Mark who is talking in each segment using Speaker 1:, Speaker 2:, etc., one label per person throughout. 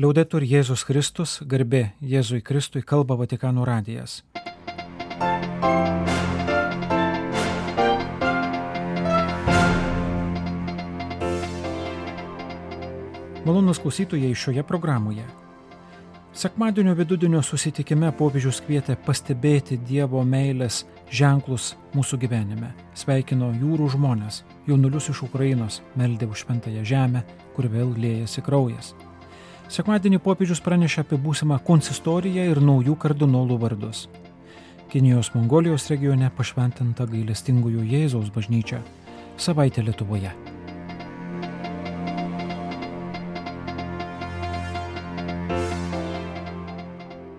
Speaker 1: Liaudetur Jėzus Kristus, garbė Jėzui Kristui, kalba Vatikano radijas. Malonus klausytojai šioje programoje. Sekmadienio vidudienio susitikime popiežius kvietė pastebėti Dievo meilės ženklus mūsų gyvenime. Sveikino jūrų žmonės, jaunulius iš Ukrainos, meldė už šventąją žemę, kur vėl lėjasi kraujas. Sekmadienį popiežius pranešė apie būsimą konsistoriją ir naujų kardinolų vardus. Kinijos Mongolijos regione pašventinta gailestingųjų Jėzaus bažnyčia. Savaitė Lietuvoje.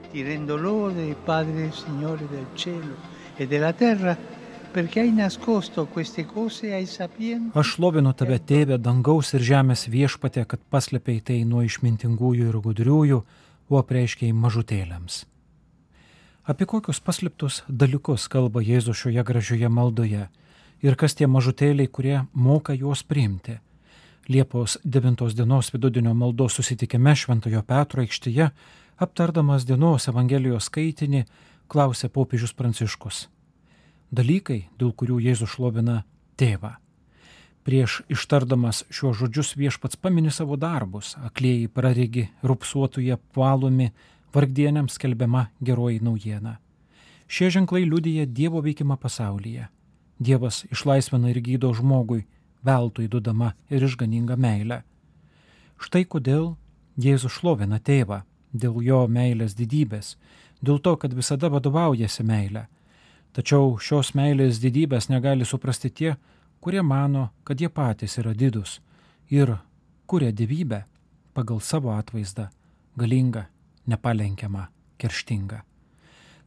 Speaker 2: Ti rendo lode, Padre Signore del cielo e della terra,
Speaker 1: Aš šlovinu tave, tėve, dangaus ir žemės viešpatė, kad paslėpiai tai nuo išmintingųjų ir gudriųjų, o apreiškiai mažutėlėms. Apie kokius paslėptus dalykus kalba Jėzus šioje gražioje maldoje ir kas tie mažutėliai, kurie moka juos priimti. Liepos 9 dienos vidudienio maldos susitikime Šventojo Petro aikštėje, aptardamas dienos Evangelijos skaitinį, klausė popiežius Pranciškus. Dalykai, dėl kurių Jėzus šlovina tėvą. Prieš ištardamas šiuos žodžius viešpats pamini savo darbus, aklėjai praregi, rupsuotuje palomi, vargdieniams skelbiama geroji naujiena. Šie ženklai liudyja Dievo veikimą pasaulyje. Dievas išlaisvina ir gydo žmogui, veltui duodama ir išganingą meilę. Štai kodėl Jėzus šlovina tėvą, dėl jo meilės didybės, dėl to, kad visada vadovaujasi meilė. Tačiau šios meilės didybės negali suprasti tie, kurie mano, kad jie patys yra didus ir kuria gyvybę pagal savo atvaizdą - galingą, nepalenkiamą, kerštingą.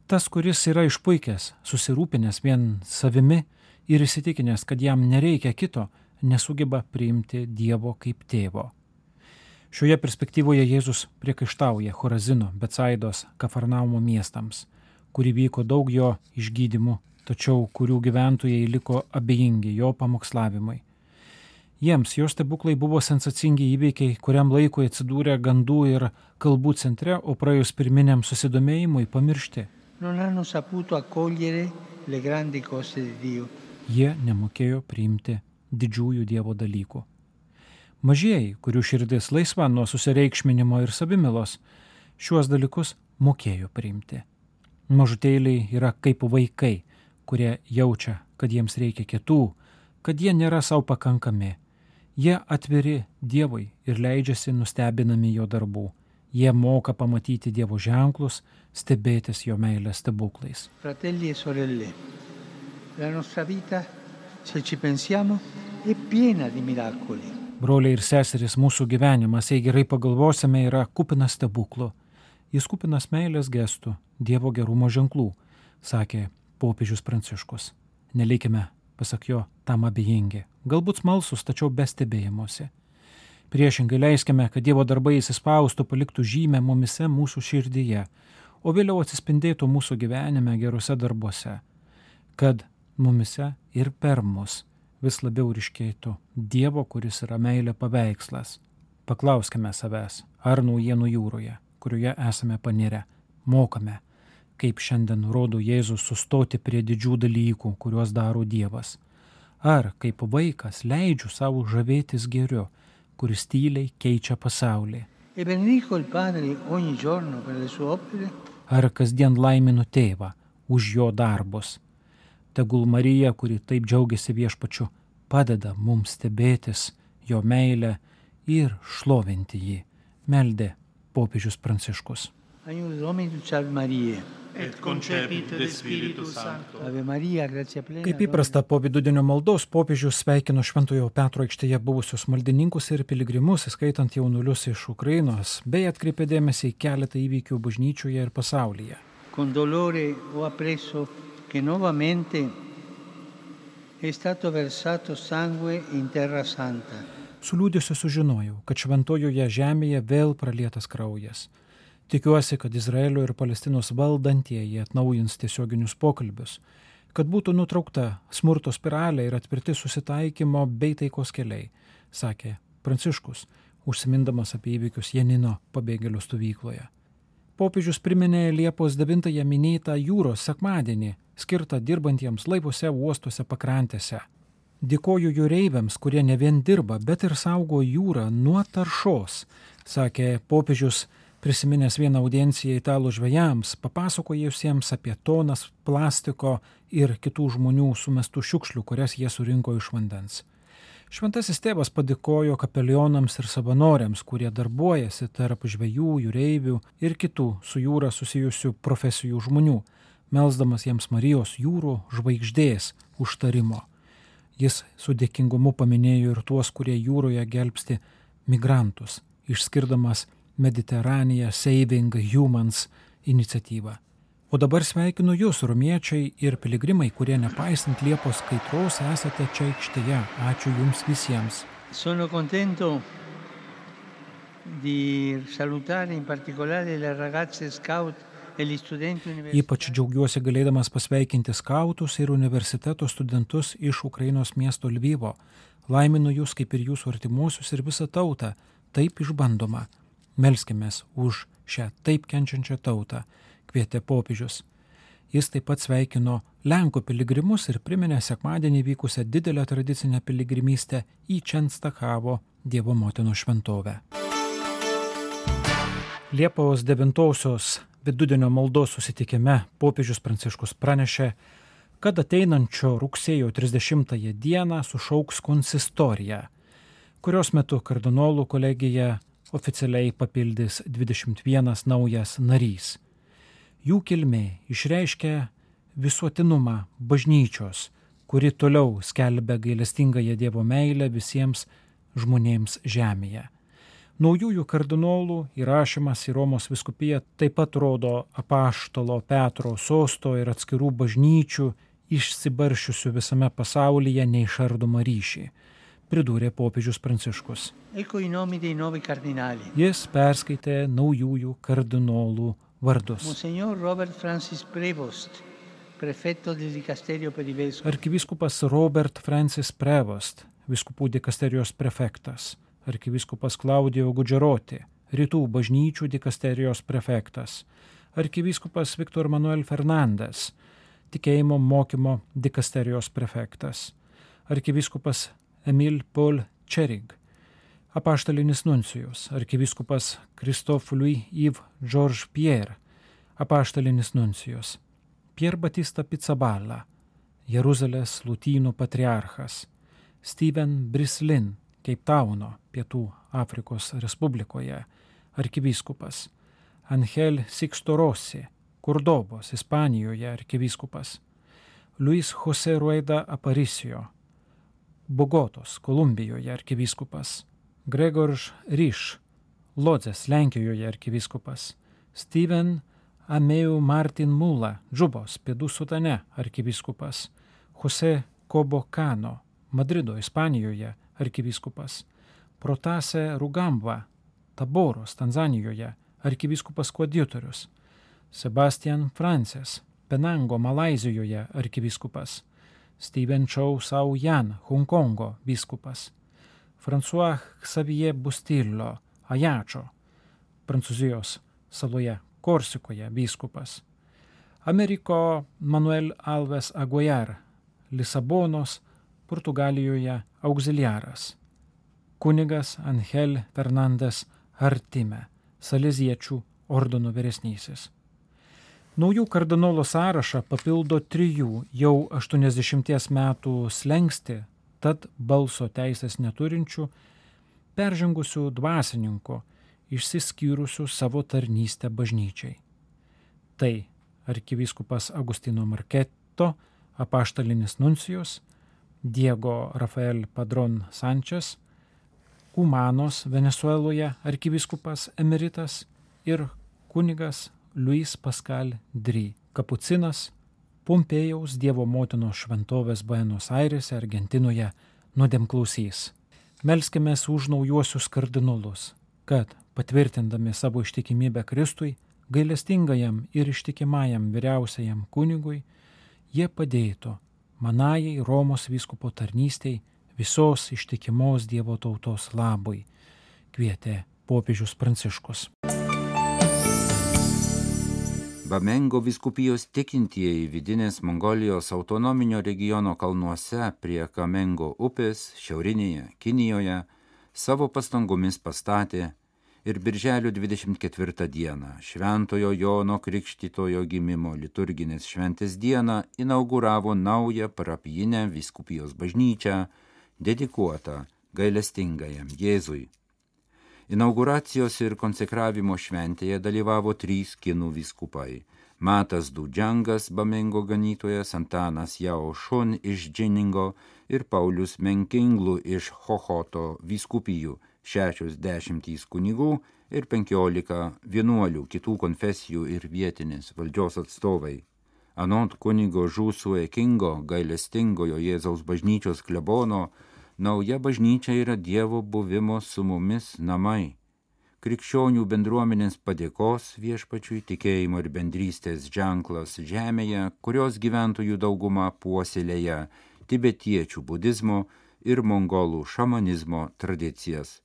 Speaker 1: Tas, kuris yra išpuikęs, susirūpinęs vien savimi ir įsitikinęs, kad jam nereikia kito, nesugeba priimti Dievo kaip tėvo. Šioje perspektyvoje Jėzus priekaištauja Horazino, Betsaidos, Kafarnaumo miestams, kur įvyko daug jo išgydymų, tačiau kurių gyventojai liko abejingi jo pamokslavimai. Jiems jo stebuklai buvo sensacingi įveikiai, kuriam laikui atsidūrė gandų ir kalbų centre, o praėjus pirminiam susidomėjimui pamiršti. Jie nemokėjo priimti didžiųjų Dievo dalykų. Mažieji, kurių širdis laisva nuo susireikšminimo ir savimilos, šiuos dalykus mokėjo priimti. Mažutėliai yra kaip vaikai, kurie jaučia, kad jiems reikia kitų, kad jie nėra savo pakankami. Jie atviri Dievui ir leidžiasi nustebinami jo darbų. Jie moka pamatyti Dievo ženklus, stebėtis jo meilės stebuklais.
Speaker 2: Fratelli e sorelle, la nostra vita, se ci pensiamo, è piena di miracoli.
Speaker 1: Broliai ir seserys, mūsų gyvenimas, jei gerai pagalvosime, yra kupinas stebuklų. Jis kupinas meilės gestų, Dievo gerumo ženklų, sakė popiežius Pranciškus. Nelikime, pasak jo, tam abejingi, galbūt smalsus, tačiau be stebėjimuose. Priešingai leiskime, kad Dievo darbai įsispaustų, paliktų žymę mumise mūsų širdyje, o vėliau atsispindėtų mūsų gyvenime gerose darbuose, kad mumise ir per mus vis labiau ryškėtų Dievo, kuris yra meilė paveikslas. Paklauskime savęs, ar naujienų jūroje, kurioje esame panirę, mokame, kaip šiandien rodo Jėzus sustoti prie didžių dalykų, kuriuos daro Dievas. Ar kaip vaikas leidžiu savo žavėtis geriu, kuris tyliai keičia pasaulį.
Speaker 2: E.
Speaker 1: Ar kasdien laiminu tėvą už jo darbus. Tegul Marija, kuri taip džiaugiasi viešpačiu, padeda mums stebėtis jo meilę ir šlovinti jį, meldė popiežius Pranciškus. Kaip įprasta po vidudienio maldos popiežius sveikino Šventojo Petro aikštėje buvusius maldininkus ir piligrimus, įskaitant jaunulius iš Ukrainos, bei atkreipė dėmesį į keletą įvykių bažnyčioje ir pasaulyje.
Speaker 2: Con
Speaker 1: Su liūdėsiu sužinojau, kad šventojoje žemėje vėl pralietas kraujas. Tikiuosi, kad Izraelio ir Palestinos valdantieji atnaujins tiesioginius pokalbius, kad būtų nutraukta smurto spiralė ir atvirti susitaikymo bei taikos keliai, sakė Pranciškus, užsimindamas apie įvykius Janino pabėgėlių stovykloje. Popiežius priminė Liepos 9-ąją minėtą jūros sekmadienį, skirtą dirbantiems laivuose, uostuose, pakrantėse. Dėkoju jūreiviams, kurie ne vien dirba, bet ir saugo jūrą nuo taršos, sakė popiežius prisiminęs vieną audienciją italų žvėjams, papasakojusiems apie tonas plastiko ir kitų žmonių sumestų šiukšlių, kurias jie surinko iš vandens. Šventasis tėvas padėkojo kapelionams ir savanoriams, kurie darbuojasi tarp žvėjų, jūreivių ir kitų su jūra susijusių profesijų žmonių, melsdamas jiems Marijos jūrų žvaigždės užtarimo. Jis su dėkingumu paminėjo ir tuos, kurie jūroje gelbsti migrantus, išskirdamas Mediterranea Saving Humans iniciatyvą. O dabar sveikinu Jūs, rumiečiai ir piligrimai, kurie nepaisant Liepos kaitros esate čia aikštėje. Ačiū Jums visiems.
Speaker 2: Sono contento di salutare in particolare le ragazze scout
Speaker 1: Ypač džiaugiuosi galėdamas pasveikinti skautus ir universiteto studentus iš Ukrainos miesto Lvyvo. Laiminu jūs kaip ir jūsų artimuosius ir visą tautą, taip išbandoma. Melskimės už šią taip kenčiančią tautą, kvietė popiežius. Jis taip pat sveikino Lenkų piligrimus ir priminė sekmadienį vykusią didelę tradicinę piligrimystę į Čenstakavo Dievo motinos šventovę. Liepos 9 vidudienio maldos susitikime popiežius Pranciškus pranešė, kad ateinančio rugsėjo 30 dieną sušauks konsistoriją, kurios metu kardinolų kolegija oficialiai papildys 21 naujas narys. Jų kilmė išreiškia visuotinumą bažnyčios, kuri toliau skelbia gailestingąją Dievo meilę visiems žmonėms žemėje. Naujųjų kardinolų įrašymas į Romos viskupiją taip pat rodo apaštalo Petro sosto ir atskirų bažnyčių išsibaršiusių visame pasaulyje neišardomą ryšį, pridūrė popiežius Pranciškus. Jis perskaitė naujųjų kardinolų vardus. Arkivyskupas Robert Francis Prevost, viskupų dikasterijos prefektas arkivyskupas Klaudijo Gudžeroti, rytų bažnyčių dikasterijos prefektas, arkivyskupas Viktor Manuel Fernandes, tikėjimo mokymo dikasterijos prefektas, arkivyskupas Emil Paul Čerig, apaštalinis nuncijus, arkivyskupas Christophe Louis Yves Georges Pierre, apaštalinis nuncijus, Pierre Batista Pizzaballa, Jeruzalės lūtynų patriarchas, Steven Brislin, Keiptauno, Pietų Afrikos Respublikoje, arkivyskupas, Angel Sixto Rossi, Kurdobos, Ispanijoje arkivyskupas, Luis Jose Rueda Aparicio, Bogotos, Kolumbijoje arkivyskupas, Gregorž Ryš, Lodzės, Lenkijoje arkivyskupas, Steven Ameu Martin Mula, Džubos, Pėdų Sudane arkivyskupas, Jose Kobo Kano, Madrido, Ispanijoje arkivyskupas, Protase Rugamba, Taboros, Tanzanijoje, arkivyskupas koadiutorius, Sebastian Francis, Penango, Malazijoje, arkivyskupas, Steven Chow Sau Jan, Hongkongo, vyskupas, François Xavier Bustillo, Ajačo, Prancūzijos saloje, Korsikoje, vyskupas, Ameriko Manuel Alves Aguiar, Lisabonos, Portugalijoje auxiliaras, kunigas Angel Fernandes Artime, Saleziečių ordino vyresnysis. Naujų kardinolų sąrašą papildo trijų jau 80 metų slengsti, tad balso teisės neturinčių, peržengusių dvasininkų, išsiskyrusių savo tarnystę bažnyčiai. Tai arkivyskupas Agustino Marketo, apaštalinis nuncijus, Diego Rafael Padron Sančias, Kumanos Venezueloje arkivyskupas emeritas ir kunigas Luis Pascal Dry, kapucinas Pompėjaus Dievo motinos šventovės Buenos Airėse, Argentinoje, nuodėmklausys. Melskime už naujuosius kardinolus, kad, patvirtindami savo ištikimybę Kristui, gailestingajam ir ištikimajam vyriausiajam kunigui, jie padėtų manajai Romos vyskupo tarnystei visos ištikimos Dievo tautos labui. kvietė popiežius Pranciškus.
Speaker 3: Bamengo viskupijos tikintieji vidinės Mongolijos autonominio regiono kalnuose prie Kamengo upės šiaurinėje Kinijoje savo pastangomis pastatė ir birželio 24 dieną Šventojo Jono Krikštitojo gimimo liturginės šventės dieną inauguravo naują parapijinę viskupijos bažnyčią dedikuotą gailestingajam Jėzui. Inauguracijos ir konsekravimo šventėje dalyvavo trys kinų viskupai - Matas Dudžiangas, Bamengo ganytojas, Antanas Jao Šun iš Džiningo ir Paulius Menkinglu iš Hohoto viskupijų, šešios dešimtys kunigų ir penkiolika vienuolių kitų konfesijų ir vietinės valdžios atstovai. Anot kunigo Žūsue Kingo gailestingojo Jėzaus bažnyčios klebono, Nauja bažnyčia yra Dievo buvimo su mumis namai. Krikščionių bendruomenės padėkos viešpačiui tikėjimo ir bendrystės ženklas žemėje, kurios gyventojų dauguma puoselėja tibetiečių budizmo ir mongolų šamanizmo tradicijas.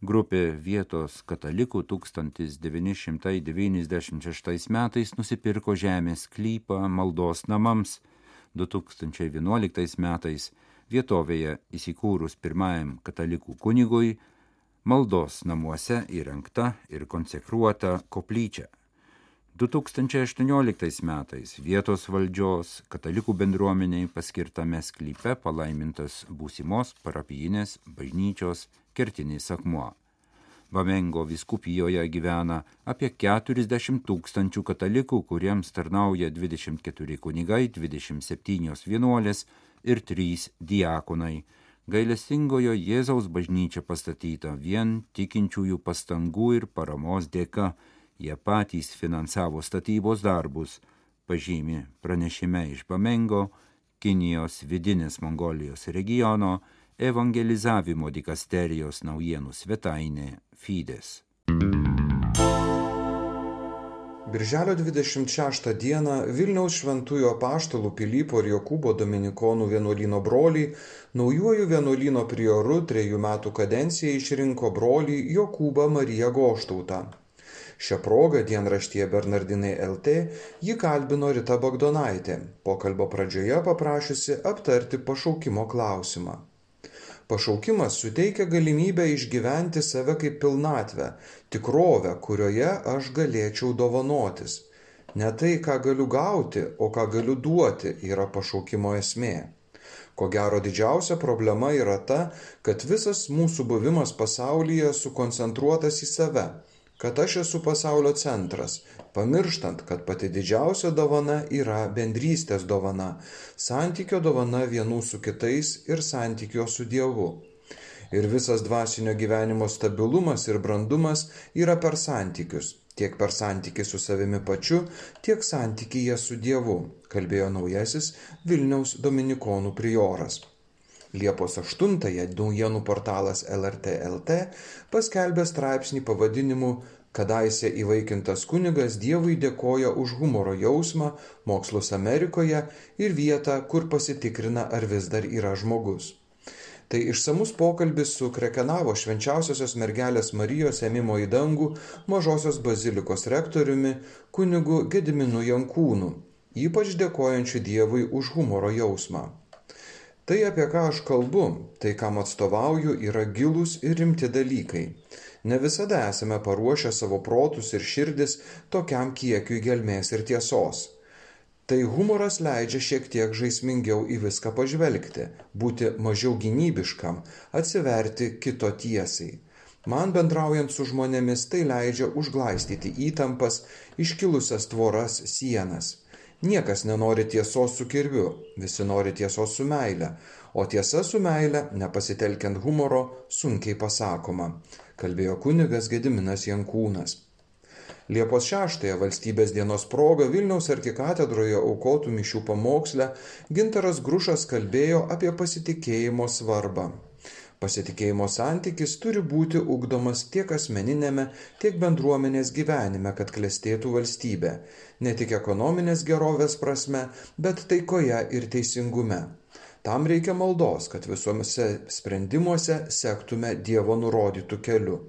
Speaker 3: Grupė vietos katalikų 1996 metais nusipirko žemės klypą maldos namams, 2011 metais vietovėje įsikūrus pirmajam katalikų kunigui, maldos namuose įrengta ir konsekruota koplyčia. 2018 metais vietos valdžios katalikų bendruomeniai paskirtame sklype palaimintas būsimos parapijinės bažnyčios kertinis akmuo. Bamengo viskupijoje gyvena apie 40 tūkstančių katalikų, kuriems tarnauja 24 kunigai, 27 vienuolės ir trys diakonai. Gailestingojo Jėzaus bažnyčia pastatyta vien tikinčiųjų pastangų ir paramos dėka. Jie patys finansavo statybos darbus, pažymi pranešime iš Bamengo, Kinijos vidinės Mongolijos regiono evangelizavimo dikasterijos naujienų svetainė Fides.
Speaker 4: Birželio 26 dieną Vilniaus šventųjų apaštalų Pilypo ir Jokūbo Dominikonų vienuolino broliai naujuoju vienuolino prioru trejų metų kadencijai išrinko brolį Jokūbą Mariją Goštautą. Šią progą dienraštyje Bernardinai LT jį kalbino Rita Bagdonaitė, pokalbio pradžioje paprašiusi aptarti pašaukimo klausimą. Pašaukimas suteikia galimybę išgyventi save kaip pilnatvę, tikrovę, kurioje aš galėčiau dovanotis. Ne tai, ką galiu gauti, o ką galiu duoti, yra pašaukimo esmė. Ko gero didžiausia problema yra ta, kad visas mūsų buvimas pasaulyje sukoncentruotas į save, kad aš esu pasaulio centras, pamirštant, kad pati didžiausia dovana yra bendrystės dovana, santykio dovana vienų su kitais ir santykio su Dievu. Ir visas dvasinio gyvenimo stabilumas ir brandumas yra per santykius, tiek per santykį su savimi pačiu, tiek santykyje su Dievu, kalbėjo naujasis Vilniaus Dominikonų prioras. Liepos 8-ąją naujienų portalas LRT LT paskelbė straipsnį pavadinimu Kadaise įvaikintas kunigas Dievui dėkoja už humoro jausmą, mokslus Amerikoje ir vietą, kur pasitikrina, ar vis dar yra žmogus. Tai išsamus pokalbis su Krekenavo švenčiausiosios mergelės Marijos ėmimo į dangų mažosios bazilikos rektoriumi kunigu Gediminu Jankūnu, ypač dėkojančiu Dievui už humoro jausmą. Tai, apie ką aš kalbu, tai, kam atstovauju, yra gilūs ir rimti dalykai. Ne visada esame paruošę savo protus ir širdis tokiam kiekiui gelmės ir tiesos. Tai humoras leidžia šiek tiek žaismingiau į viską pažvelgti, būti mažiau gynybiškam, atsiverti kito tiesai. Man bendraujant su žmonėmis tai leidžia užglaistyti įtampas, iškilusias tvoras sienas. Niekas nenori tiesos su kirviu, visi nori tiesos su meile, o tiesa su meile, nepasitelkiant humoro, sunkiai pasakoma, kalbėjo kunigas Gediminas Jankūnas. Liepos 6-ąją valstybės dienos proga Vilniaus arkikatedroje aukotų mišių pamoksle Gintaras Grušas kalbėjo apie pasitikėjimo svarbą. Pasitikėjimo santykis turi būti ugdomas tiek asmeninėme, tiek bendruomenės gyvenime, kad klestėtų valstybė, ne tik ekonominės gerovės prasme, bet taikoje ir teisingume. Tam reikia maldos, kad visuomese sprendimuose sektume Dievo nurodytų keliu.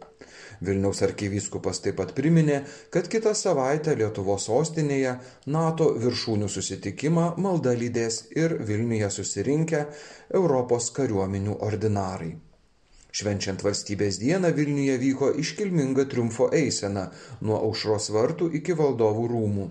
Speaker 4: Vilniaus arkivyskupas taip pat priminė, kad kitą savaitę Lietuvos sostinėje NATO viršūnių susitikimą malda lydės ir Vilniuje susirinkę Europos kariuomenių ordinarai. Švenčiant valstybės dieną Vilniuje vyko iškilminga triumfo eisena nuo aušros vartų iki valdovų rūmų.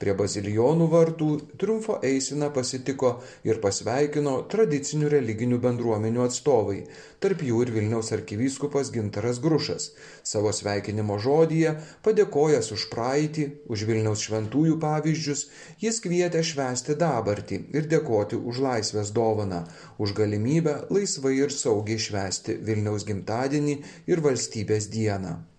Speaker 4: Prie bazilijonų vartų triumfo eisina pasitiko ir pasveikino tradicinių religinių bendruomenių atstovai, tarp jų ir Vilniaus arkivyskupas Gintaras Grušas. Savo sveikinimo žodyje, padėkojęs už praeitį, už Vilniaus šventųjų pavyzdžius, jis kvietė švęsti dabartį ir dėkoti už laisvės dovaną, už galimybę laisvai ir saugiai švęsti Vilniaus gimtadienį ir valstybės dieną.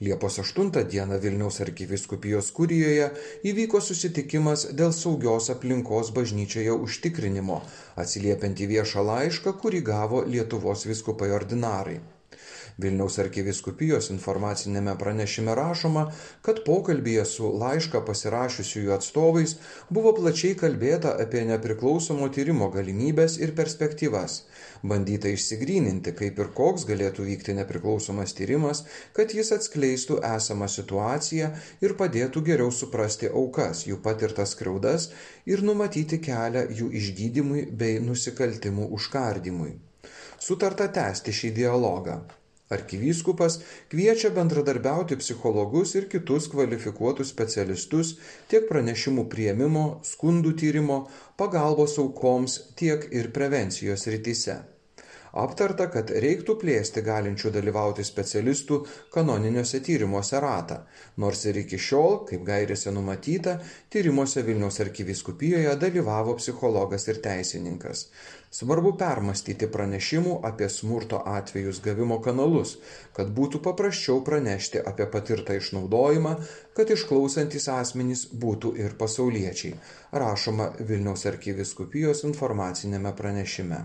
Speaker 4: Liepos 8 dieną Vilniaus arkiviskupijos kurijoje įvyko susitikimas dėl saugios aplinkos bažnyčioje užtikrinimo, atsiliepiant į viešą laišką, kurį gavo Lietuvos viskupai ordinarai. Vilniaus arkiviskupijos informacinėme pranešime rašoma, kad pokalbėje su laišką pasirašiusiųjų atstovais buvo plačiai kalbėta apie nepriklausomo tyrimo galimybės ir perspektyvas. Bandyta išsigryninti, kaip ir koks galėtų vykti nepriklausomas tyrimas, kad jis atskleistų esamą situaciją ir padėtų geriau suprasti aukas, jų patirtas skriaudas ir numatyti kelią jų išgydymui bei nusikaltimų užkardimui. Sutarta tęsti šį dialogą. Arkivyskupas kviečia bendradarbiauti psichologus ir kitus kvalifikuotus specialistus tiek pranešimų prieimimo, skundų tyrimo, pagalbos aukoms, tiek ir prevencijos rytise. Aptarta, kad reiktų plėsti galinčių dalyvauti specialistų kanoniniuose tyrimuose ratą, nors ir iki šiol, kaip gairėse numatyta, tyrimuose Vilniaus arkiviskupijoje dalyvavo psichologas ir teisininkas. Svarbu permastyti pranešimų apie smurto atvejus gavimo kanalus, kad būtų paprasčiau pranešti apie patirtą išnaudojimą, kad išklausantis asmenys būtų ir pasauliečiai, rašoma Vilniaus arkiviskupijos informacinėme pranešime.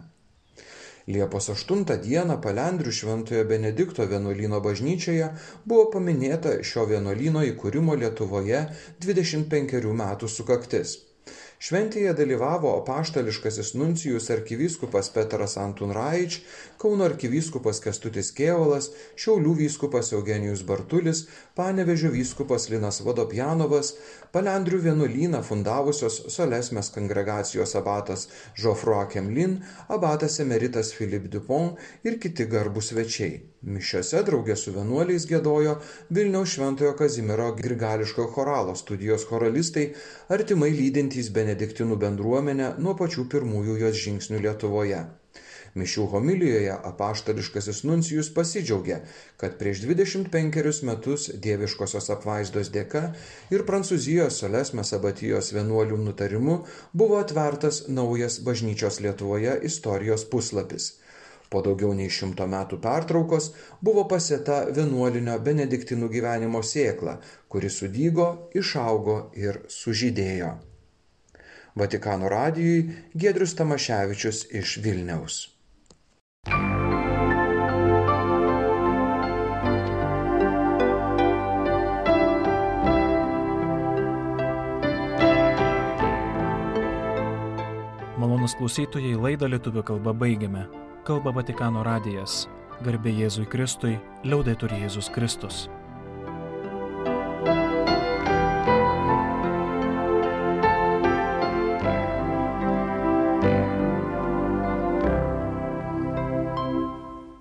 Speaker 4: Liepos 8 dieną Palendrių Šventojo Benedikto vienuolyno bažnyčioje buvo paminėta šio vienuolyno įkūrimo Lietuvoje 25 metų sukaktis. Šventėje dalyvavo apaštališkasis nuncijus arkivyskupas Petras Antun Raič, Kauno arkivyskupas Kestutis Kievalas, Šiaulių vyskupas Eugenijus Bartulis, Panevežio vyskupas Linas Vodopjanovas, Palendrių vienuolyną fundavusios Solesmės kongregacijos abatas Žofrua Kemlin, abatas emeritas Filip Dupont ir kiti garbus svečiai. Mišiose draugė su vienuoliais gėdojo Vilniaus Šventojo Kazimiero grigališko choralo studijos choralistai, artimai lydintys benediktinų bendruomenę nuo pačių pirmųjų jos žingsnių Lietuvoje. Mišių homilijoje apaštališkasis nuncijus pasidžiaugė, kad prieš 25 metus dieviškosios apvaizdos dėka ir Prancūzijos Solesmės abatijos vienuolių nutarimu buvo atvertas naujas bažnyčios Lietuvoje istorijos puslapis. Po daugiau nei šimto metų pertraukos buvo pasėta vienuolinio benediktinų gyvenimo sėkla, kuri sudygo, išaugo ir sužydėjo. Vatikano radijui Gedrius Tamaševičius iš Vilniaus.
Speaker 1: Malonus klausytojai laidą lietuvių kalbą baigiame kalba Vatikano radijas. Garbė Jėzui Kristui, liaudai turi Jėzus Kristus.